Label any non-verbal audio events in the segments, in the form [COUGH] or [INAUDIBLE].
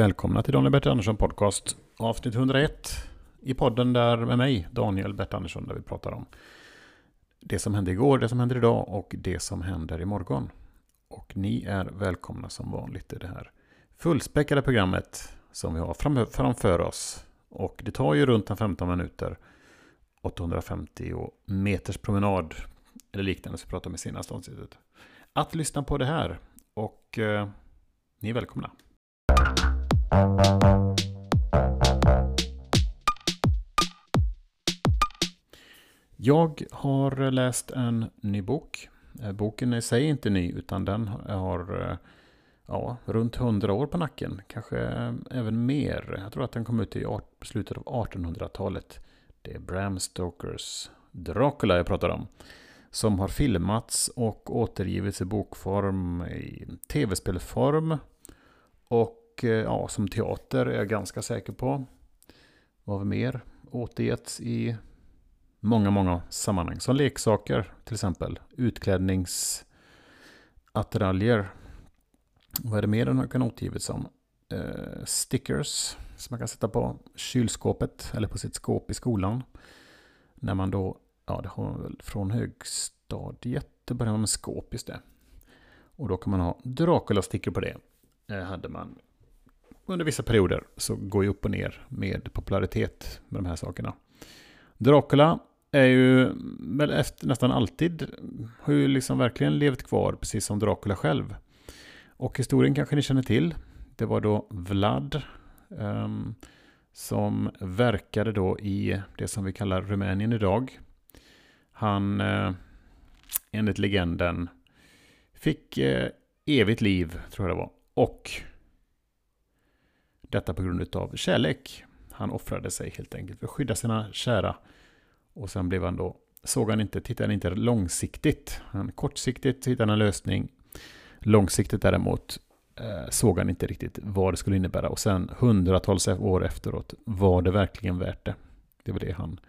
välkomna till Daniel Bert Andersson Podcast avsnitt 101 i podden där med mig Daniel Bert Andersson där vi pratar om det som hände igår, det som händer idag och det som händer imorgon. Och ni är välkomna som vanligt i det här fullspäckade programmet som vi har framför oss. Och det tar ju runt 15 minuter 850 meters promenad eller liknande som vi pratade om i senaste avsnittet. Att lyssna på det här och eh, ni är välkomna. Jag har läst en ny bok. Eh, boken i sig är inte ny utan den har eh, ja, runt 100 år på nacken. Kanske eh, även mer. Jag tror att den kom ut i slutet av 1800-talet. Det är Bram Stokers Dracula jag pratar om. Som har filmats och återgivits i bokform, i tv-spelform och Eh, ja, som teater är jag ganska säker på. Vad har vi mer? Återgetts i många, många sammanhang. Som leksaker till exempel. Utklädningsattiraljer. Vad är det mer den har kunnat återgivits som? Eh, stickers som man kan sätta på kylskåpet eller på sitt skåp i skolan. När man då, ja det har man väl från högstadiet, det börjar man med skåp just det. Och då kan man ha Dracula-stickor på det. Eh, hade man under vissa perioder så går ju upp och ner med popularitet med de här sakerna. Dracula är ju väl efter, nästan alltid, har ju liksom verkligen levt kvar precis som Dracula själv. Och historien kanske ni känner till. Det var då Vlad um, som verkade då i det som vi kallar Rumänien idag. Han, uh, enligt legenden, fick uh, evigt liv, tror jag det var. Och detta på grund av kärlek. Han offrade sig helt enkelt för att skydda sina kära. Och sen blev han då, såg han inte, tittade han inte långsiktigt. Han, kortsiktigt hittade han en lösning. Långsiktigt däremot eh, såg han inte riktigt vad det skulle innebära. Och sen hundratals år efteråt var det verkligen värt det. Det var det han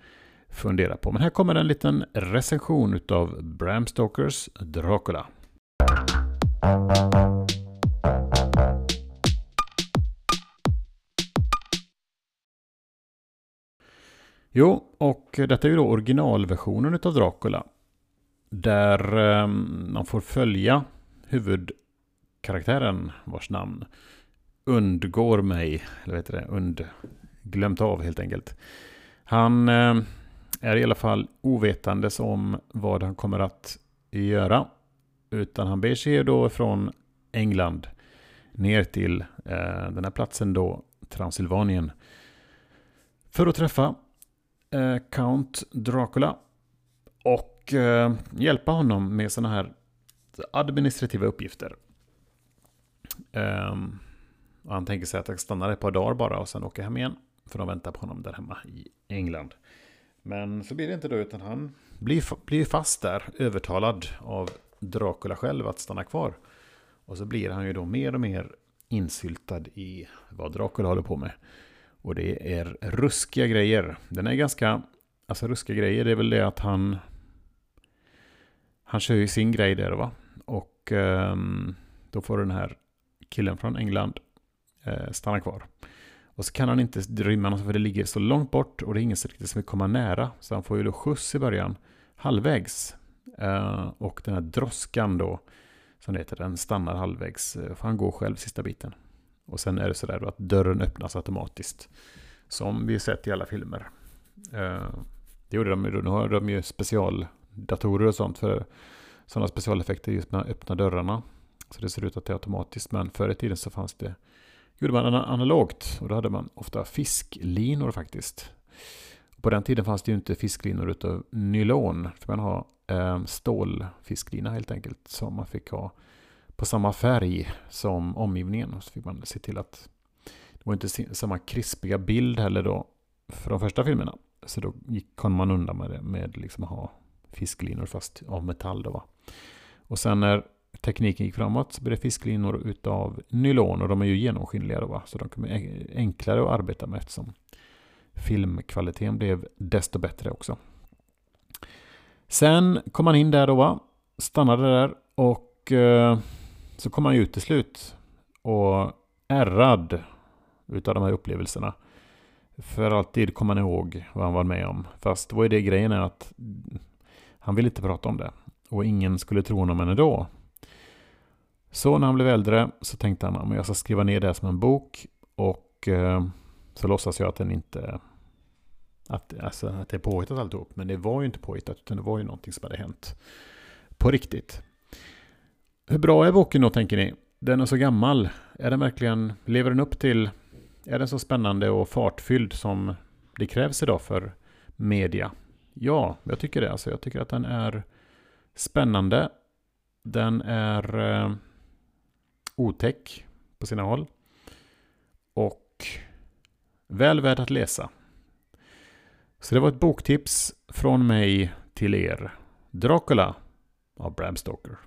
funderade på. Men här kommer en liten recension av Bram Stokers Dracula. Jo, och detta är ju då originalversionen av Dracula. Där ehm, man får följa huvudkaraktären vars namn undgår mig, eller vad heter det, und, glömt av helt enkelt. Han ehm, är i alla fall ovetandes om vad han kommer att göra. Utan han ber sig då från England ner till eh, den här platsen då, Transylvanien. För att träffa eh, Count Dracula. Och eh, hjälpa honom med sådana här administrativa uppgifter. Um, och han tänker sig att han stannar ett par dagar bara och sen åker hem igen. För de väntar på honom där hemma i England. Men så blir det inte då, utan han blir, blir fast där, övertalad av Dracula själv att stanna kvar. Och så blir han ju då mer och mer insyltad i vad Dracula håller på med. Och det är ruskiga grejer. Den är ganska, alltså ruskiga grejer det är väl det att han han kör ju sin grej där va. Och um, då får den här killen från England uh, stanna kvar. Och så kan han inte rymma för det ligger så långt bort och det är ingen riktigt som vill komma nära. Så han får ju då skjuts i början, halvvägs. Uh, och den här droskan då, som det heter, den stannar halvvägs. Eh, uh, för han går själv sista biten. Och sen är det sådär att dörren öppnas automatiskt. Som vi sett i alla filmer. Eh, det gjorde de ju, nu har de ju specialdatorer och sånt för sådana specialeffekter just med att öppna dörrarna. Så det ser ut att det är automatiskt. Men förr i tiden så fanns det, gjorde man analogt. Och då hade man ofta fisklinor faktiskt. På den tiden fanns det ju inte fisklinor utav nylon. För man har eh, stålfisklina helt enkelt. Som man fick ha på samma färg som omgivningen. Så fick man se till att det var inte samma krispiga bild heller då för de första filmerna. Så då gick, kom man undan med det med liksom att ha fisklinor fast av metall då va. Och sen när tekniken gick framåt så blev det fisklinor utav nylon och de är ju genomskinliga då va. Så de kan bli enklare att arbeta med eftersom filmkvaliteten blev desto bättre också. Sen kom man in där då va. Stannade där och eh, så kom han ut till slut. Och ärrad utav de här upplevelserna. För alltid kom han ihåg vad han var med om. Fast vad är det grejen är att han ville inte prata om det. Och ingen skulle tro honom än. Så när han blev äldre så tänkte han att jag ska skriva ner det som en bok. Och eh, så låtsas jag att den inte... Att, alltså, att det är påhittat alltihop. Men det var ju inte påhittat utan det var ju någonting som hade hänt. På riktigt. Hur bra är boken då tänker ni? Den är så gammal. Är den verkligen, lever den upp till, är den så spännande och fartfylld som det krävs idag för media? Ja, jag tycker det. Alltså, jag tycker att den är spännande. Den är eh, otäck på sina håll. Och väl värd att läsa. Så det var ett boktips från mig till er. Dracula av Bram Stoker.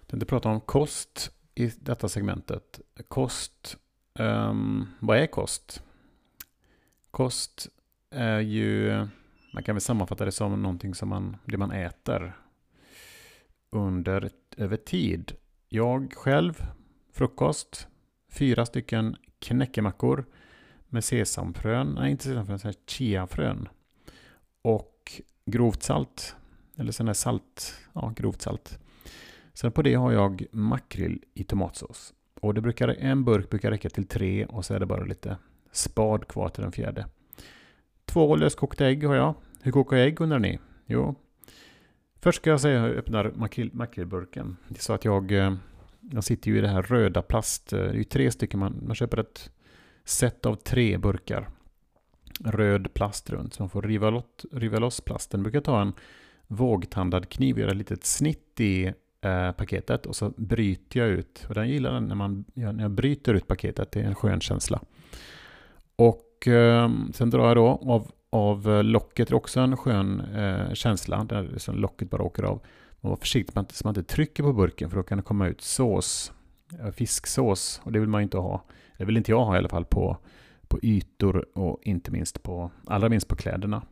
Jag tänkte prata om kost i detta segmentet. Kost, um, vad är kost? Kost är ju, man kan väl sammanfatta det som någonting som man, det man äter under, över tid. Jag själv, frukost, fyra stycken knäckemackor med sesamfrön, nej inte sesamfrön, chiafrön. Och grovt salt, eller sån här salt, ja grovt salt. Sen på det har jag makrill i tomatsås. Och det brukar, en burk brukar räcka till tre och så är det bara lite spad kvar till den fjärde. Två löskokta ägg har jag. Hur kokar jag ägg undrar ni? Jo, först ska jag säga hur jag öppnar makrill, makrillburken. Det är så att jag, eh, jag sitter ju i det här röda plast, eh, det är ju tre stycken, man, man köper ett set av tre burkar röd plast runt. Så man får riva, lott, riva loss plasten. Jag brukar ta en vågtandad kniv och göra ett litet snitt i eh, paketet och så bryter jag ut. Och den gillar den när, man, när jag bryter ut paketet. Det är en skön känsla. Och eh, sen drar jag då av, av locket. Det är också en skön eh, känsla där liksom locket bara åker av. Man var försiktig så man inte trycker på burken för då kan det komma ut sås. Eh, fisksås och det vill man ju inte ha. Det vill inte jag ha i alla fall på, på ytor och inte minst på, allra minst på kläderna.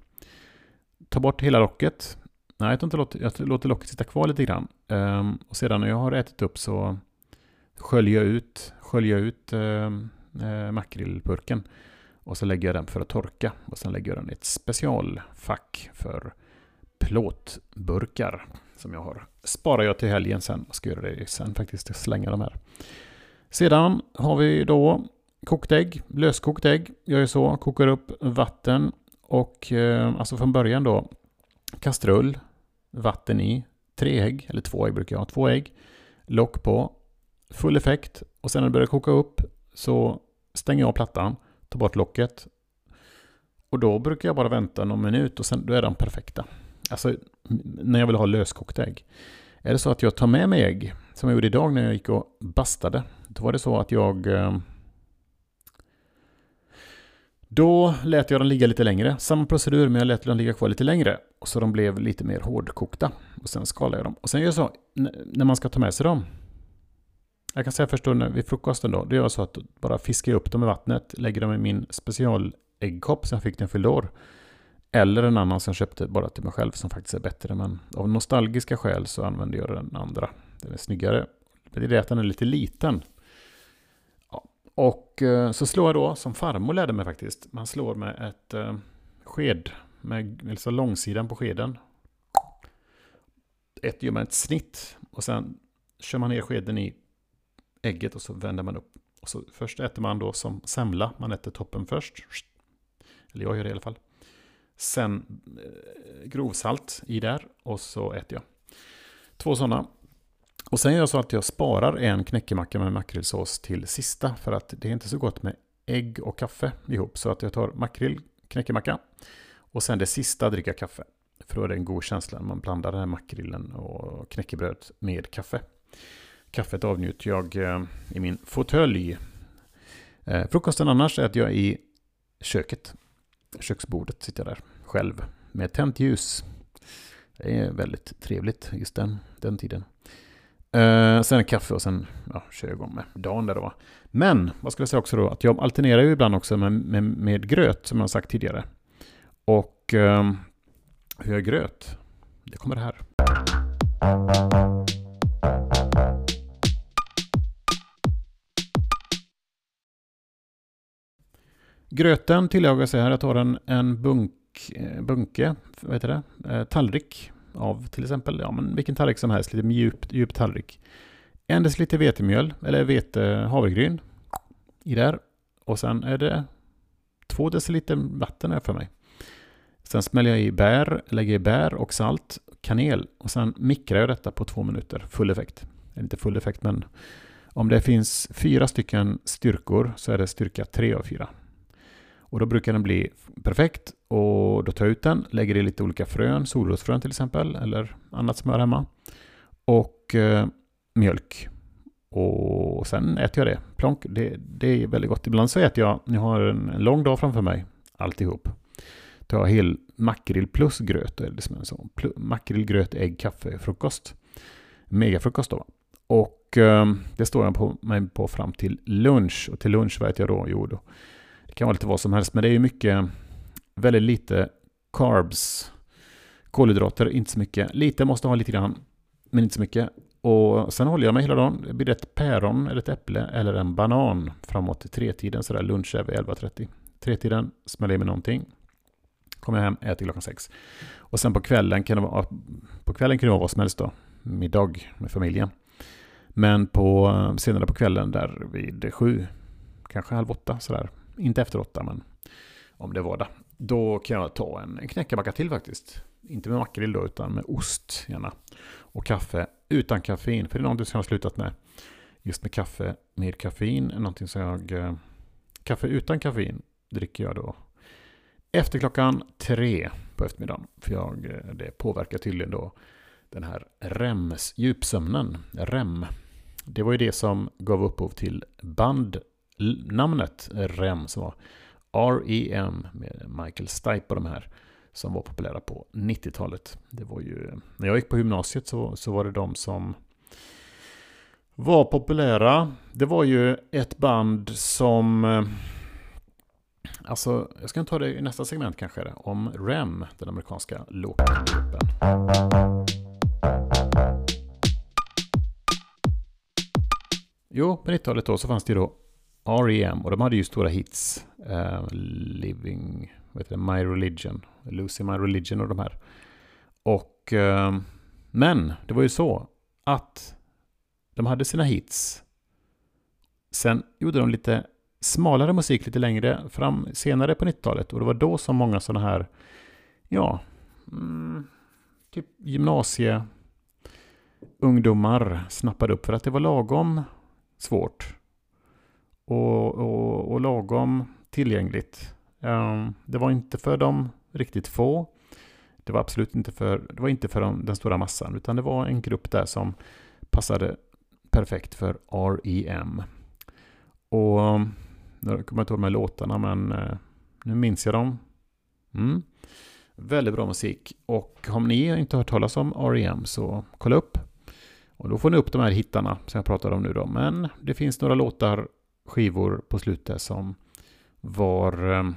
Ta bort hela locket. Nej, jag, inte låter, jag låter locket sitta kvar lite grann. Ehm, och sedan när jag har ätit upp så sköljer jag ut, sköljer ut ehm, eh, makrillburken. Och så lägger jag den för att torka. Och sen lägger jag den i ett specialfack för plåtburkar. Som jag har. Sparar jag till helgen sen. Jag ska göra det sen faktiskt. Slänga de här. Sedan har vi då kokt ägg, löskokt ägg. Jag är så, kokar upp vatten och eh, alltså från början då kastrull, vatten i, tre ägg, eller två ägg brukar jag ha, två ägg, lock på, full effekt och sen när det börjar koka upp så stänger jag av plattan, tar bort locket och då brukar jag bara vänta någon minut och sen då är de perfekta. Alltså när jag vill ha löskokt ägg. Är det så att jag tar med mig ägg, som jag gjorde idag när jag gick och bastade, då var det så att jag... Eh, då lät jag dem ligga lite längre. Samma procedur, men jag lät dem ligga kvar lite längre. Och så de blev lite mer hårdkokta. Och sen skalade jag dem. Och sen gör jag så, när man ska ta med sig dem. Jag kan säga först då vid frukosten då. Då gör jag så att bara fiskar upp dem i vattnet. Lägger dem i min specialäggkopp som jag fick den fyllde år. Eller en annan som jag köpte bara till mig själv som faktiskt är bättre. Men av nostalgiska skäl så använder jag den andra. Den är snyggare. Det är det att den är lite liten. Ja. Och eh, så slår jag då, som farmor lärde mig faktiskt. Man slår med ett eh, sked. Med alltså långsidan på skeden. Ett gör man ett snitt. Och sen kör man ner skeden i ägget och så vänder man upp. Och så först äter man då som semla. Man äter toppen först. Eller jag gör det i alla fall. Sen eh, grovsalt i där och så äter jag. Två sådana. Och sen gör jag så att jag sparar en knäckemacka med makrillsås till sista. För att det är inte så gott med ägg och kaffe ihop. Så att jag tar makrill, knäckemacka. Och sen det sista dricka kaffe. För då är det en god känsla när man blandar den här makrillen och knäckebröd med kaffe. Kaffet avnjuter jag eh, i min fåtölj. Eh, frukosten annars äter jag i köket köksbordet sitter jag där själv med tänt ljus. Det är väldigt trevligt just den, den tiden. Eh, sen kaffe och sen ja, kör jag igång med dagen där då. Men, vad ska jag säga också då, att jag alternerar ju ibland också med, med, med gröt som jag har sagt tidigare. Och eh, hur jag gröt? det kommer det här. Gröten tillagar sig här. Jag tar en, en bunk, eh, bunke, vad heter det, eh, tallrik av till exempel, ja men vilken tallrik som helst, lite djup, djup tallrik. En deciliter vetemjöl, eller vete havregryn i där. Och sen är det två deciliter vatten här för mig. Sen smäller jag i bär, lägger i bär och salt, kanel och sen mikrar jag detta på två minuter, full effekt. Inte full effekt men om det finns fyra stycken styrkor så är det styrka tre av fyra. Och då brukar den bli perfekt och då tar jag ut den, lägger i lite olika frön, solrosfrön till exempel eller annat smör hemma. Och eh, mjölk. Och sen äter jag det. Plonk, det, det är väldigt gott. Ibland så äter jag, jag har en, en lång dag framför mig, alltihop. Tar jag hel makrill plus gröt, eller som en sån. Makrill, gröt, ägg, kaffe, frukost. Megafrukost då. Och eh, det står jag på mig på fram till lunch. Och till lunch vad äter jag då? Jo, då kan vara lite vad som helst, men det är ju mycket, väldigt lite carbs. Kolhydrater, inte så mycket. Lite måste ha lite grann, men inte så mycket. Och sen håller jag mig hela dagen. Det blir ett päron, eller ett äpple eller en banan framåt tretiden, sådär lunch är vid 11.30. Tretiden smäller i mig någonting. Kommer jag hem, äter klockan sex. Och sen på kvällen kan det vara, på kvällen kan det vara vad som helst då. Middag med familjen. Men på, senare på kvällen där vid sju, kanske halv åtta sådär, inte efter åtta, men om det var det. Då kan jag ta en, knäckebacka knäckemacka till faktiskt. Inte med makrill då, utan med ost gärna. Och kaffe utan koffein, för det är någonting som jag har slutat med. Just med kaffe med koffein är någonting som jag... Eh, kaffe utan koffein dricker jag då efter klockan tre på eftermiddagen. För jag, eh, det påverkar tydligen då den här REMS, djupsömnen, REM. Det var ju det som gav upphov till band namnet REM som var REM med Michael Stipe och de här som var populära på 90-talet. Det var ju, när jag gick på gymnasiet så, så var det de som var populära. Det var ju ett band som eh, Alltså, jag ska ta det i nästa segment kanske, om REM, den amerikanska låtgruppen. Jo, på 90-talet då så fanns det ju då R.E.M. och de hade ju stora hits. Uh, Living, vad heter det, My Religion, Lucy, My Religion och de här. Och, uh, men det var ju så att de hade sina hits. Sen gjorde de lite smalare musik lite längre fram senare på 90-talet och det var då som många sådana här, ja, mm, typ gymnasie ungdomar snappade upp för att det var lagom svårt och, och, och lagom tillgängligt. Um, det var inte för de riktigt få. Det var absolut inte för, det var inte för de, den stora massan, utan det var en grupp där som passade perfekt för REM. Och ehm, nu kommer jag inte ihåg de här låtarna, men eh, nu minns jag dem. Mm. Väldigt bra musik. Och om ni inte hört talas om R.E.M. så kolla upp. Och då får ni upp de här hittarna som jag pratade om nu då. Men det finns några låtar skivor på slutet som var eh,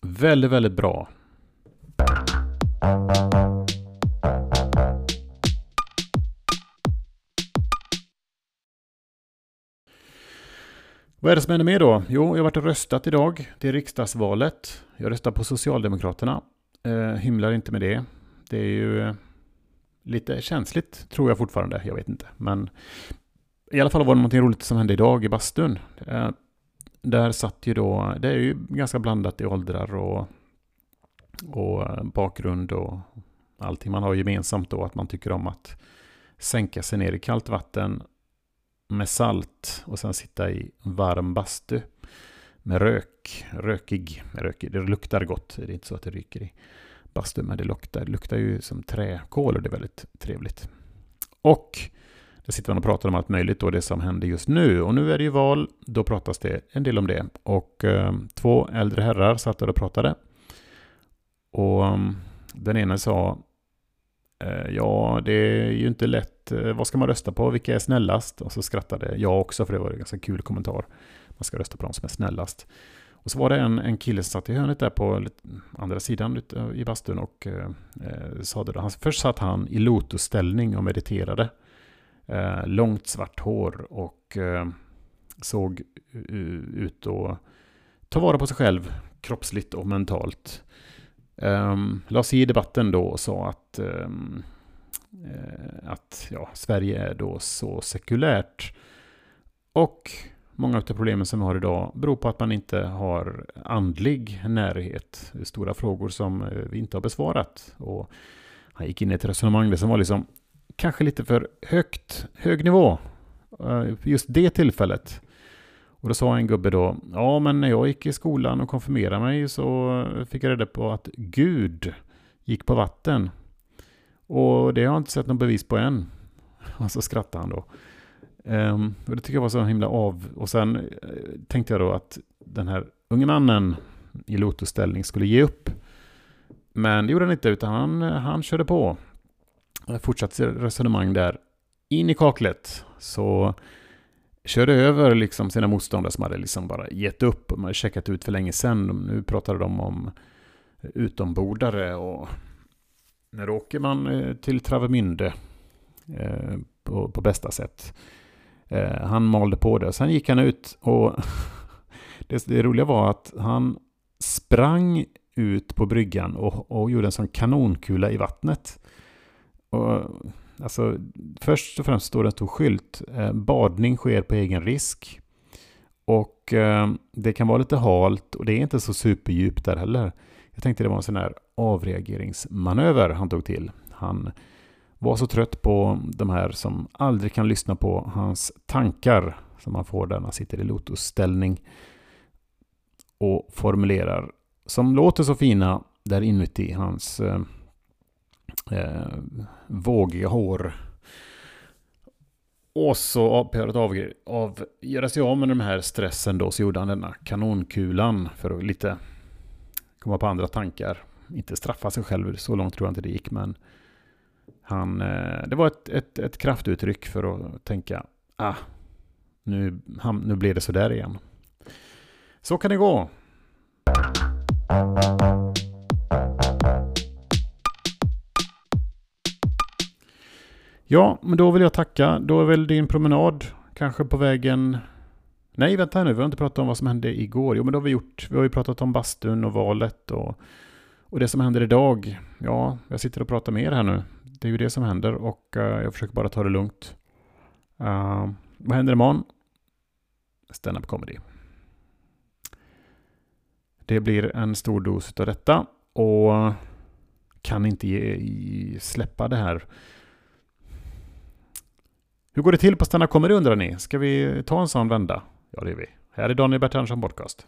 väldigt, väldigt bra. Vad är det som händer med då? Jo, jag har varit och röstat idag. Det är riksdagsvalet. Jag röstar på Socialdemokraterna. Eh, hymlar inte med det. Det är ju eh, lite känsligt, tror jag fortfarande. Jag vet inte. Men i alla fall var det något roligt som hände idag i bastun. Eh, där satt ju då, det är ju ganska blandat i åldrar och, och eh, bakgrund och allting. Man har gemensamt då att man tycker om att sänka sig ner i kallt vatten med salt och sen sitta i varm bastu med rök, rökig, rökig. Det luktar gott, det är inte så att det ryker i bastun, men det luktar, det luktar ju som träkol och det är väldigt trevligt. Och där sitter man och pratar om allt möjligt och det som händer just nu. Och nu är det ju val, då pratas det en del om det. Och eh, två äldre herrar satt där och pratade. Och um, den ena sa, eh, ja det är ju inte lätt, eh, vad ska man rösta på, vilka är snällast? Och så skrattade jag också, för det var en ganska kul kommentar. Man ska rösta på de som är snällast. Och så var det en, en kille som satt i hörnet där på andra sidan i bastun och eh, eh, sa det då. Han, först satt han i lotusställning och mediterade. Eh, långt svart hår och eh, såg ut att ta vara på sig själv kroppsligt och mentalt. Um, la sig i debatten då och sa att, um, att ja, Sverige är då så sekulärt. Och många av problemen som vi har idag beror på att man inte har andlig närhet. Stora frågor som eh, vi inte har besvarat. Och han gick in i ett resonemang som var liksom kanske lite för högt, hög nivå. Eh, just det tillfället. Och då sa en gubbe då, ja men när jag gick i skolan och konfirmerade mig så fick jag reda på att Gud gick på vatten. Och det har jag inte sett något bevis på än. [LAUGHS] Och så skrattade han då. Um, och det tycker jag var så himla av. Och sen uh, tänkte jag då att den här unge mannen i lotusställning skulle ge upp. Men det gjorde han inte, utan han, eh, han körde på. Fortsatt resonemang där in i kaklet. Så körde över liksom sina motståndare som hade liksom bara gett upp. De hade checkat ut för länge sedan. Nu pratade de om utombordare och när åker man eh, till Travemünde eh, på, på bästa sätt. Eh, han malde på det. Sen gick han ut och [LAUGHS] det, det roliga var att han sprang ut på bryggan och, och gjorde en sån kanonkula i vattnet. Och Alltså, först och främst står det en stor skylt. Eh, badning sker på egen risk. Och eh, det kan vara lite halt och det är inte så superdjupt där heller. Jag tänkte det var en sån här avreageringsmanöver han tog till. Han var så trött på de här som aldrig kan lyssna på hans tankar som man får där man sitter i lotusställning och formulerar som låter så fina där inuti hans eh, eh, vågiga hår. Och så för av, av, göra sig av med den här stressen då så gjorde han denna kanonkulan för att lite komma på andra tankar. Inte straffa sig själv, så långt tror jag inte det gick men han, eh, det var ett, ett, ett kraftuttryck för att tänka ah, nu, han, nu blir det sådär igen. Så kan det gå. Ja, men då vill jag tacka. Då är väl din promenad kanske på vägen... Nej, vänta här nu. Vi har inte pratat om vad som hände igår. Jo, men det har vi gjort. Vi har ju pratat om bastun och valet och, och det som händer idag. Ja, jag sitter och pratar med er här nu. Det är ju det som händer och uh, jag försöker bara ta det lugnt. Uh, vad händer imorgon? Stand-up comedy. Det blir en stor dos av detta och kan inte ge, släppa det här hur går det till på Stanna kommer undrar ni? Ska vi ta en sån vända? Ja, det är vi. Här är Daniel Bert Andersson Podcast.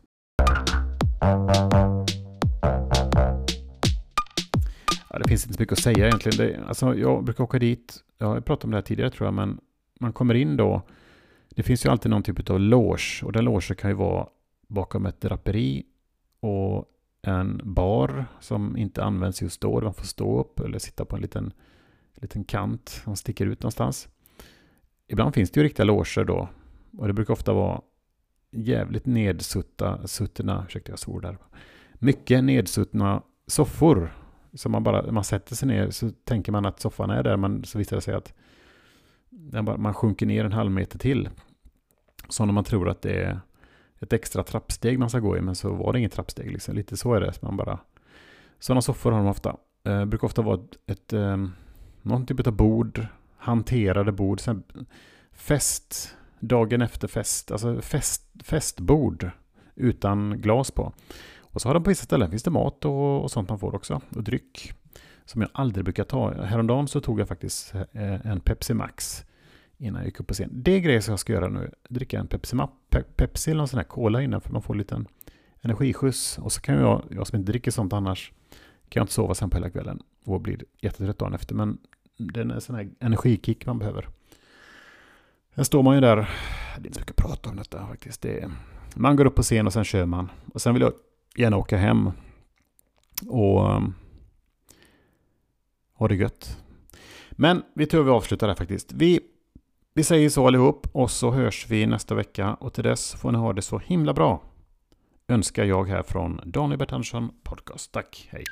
Ja, det finns inte så mycket att säga egentligen. Det, alltså, jag brukar åka dit, jag har pratat om det här tidigare tror jag, men man kommer in då. Det finns ju alltid någon typ av loge och den logen kan ju vara bakom ett draperi och en bar som inte används just då. Man får stå upp eller sitta på en liten, liten kant som sticker ut någonstans. Ibland finns det ju riktiga loger då. Och det brukar ofta vara jävligt nedsutta, suttna, ursäkta jag svor där. Mycket nedsuttna soffor. Så man bara, man sätter sig ner så tänker man att soffan är där, men så visar det sig att man sjunker ner en halv meter till. Som när man tror att det är ett extra trappsteg man ska gå i, men så var det inget trappsteg. Liksom. Lite så är det. Man bara... Sådana soffor har de ofta. Det eh, brukar ofta vara ett, ett, eh, någon typ av bord hanterade bord. Sen fest, dagen efter fest, alltså fest, festbord utan glas på. Och så har de på vissa ställen finns det mat och, och sånt man får också. Och dryck. Som jag aldrig brukar ta. Häromdagen så tog jag faktiskt eh, en Pepsi Max innan jag gick upp på scen. Det är grejer som jag ska göra nu. Dricka en Pepsi, Pe Pepsi eller någon sån här Cola innan för man får en liten energiskjuts. Och så kan jag, jag som inte dricker sånt annars, kan jag inte sova sen på hela kvällen och blir jättetrött dagen efter. Men det är en sån här energikick man behöver. Sen står man ju där, det är inte så mycket att prata om detta faktiskt. Det är, man går upp på scen och sen kör man. Och sen vill jag gärna åka hem och um, ha det gött. Men vi tror vi avslutar där faktiskt. Vi, vi säger så allihop och så hörs vi nästa vecka och till dess får ni ha det så himla bra. önskar jag här från Daniel Bert Andersson Podcast. Tack, hej!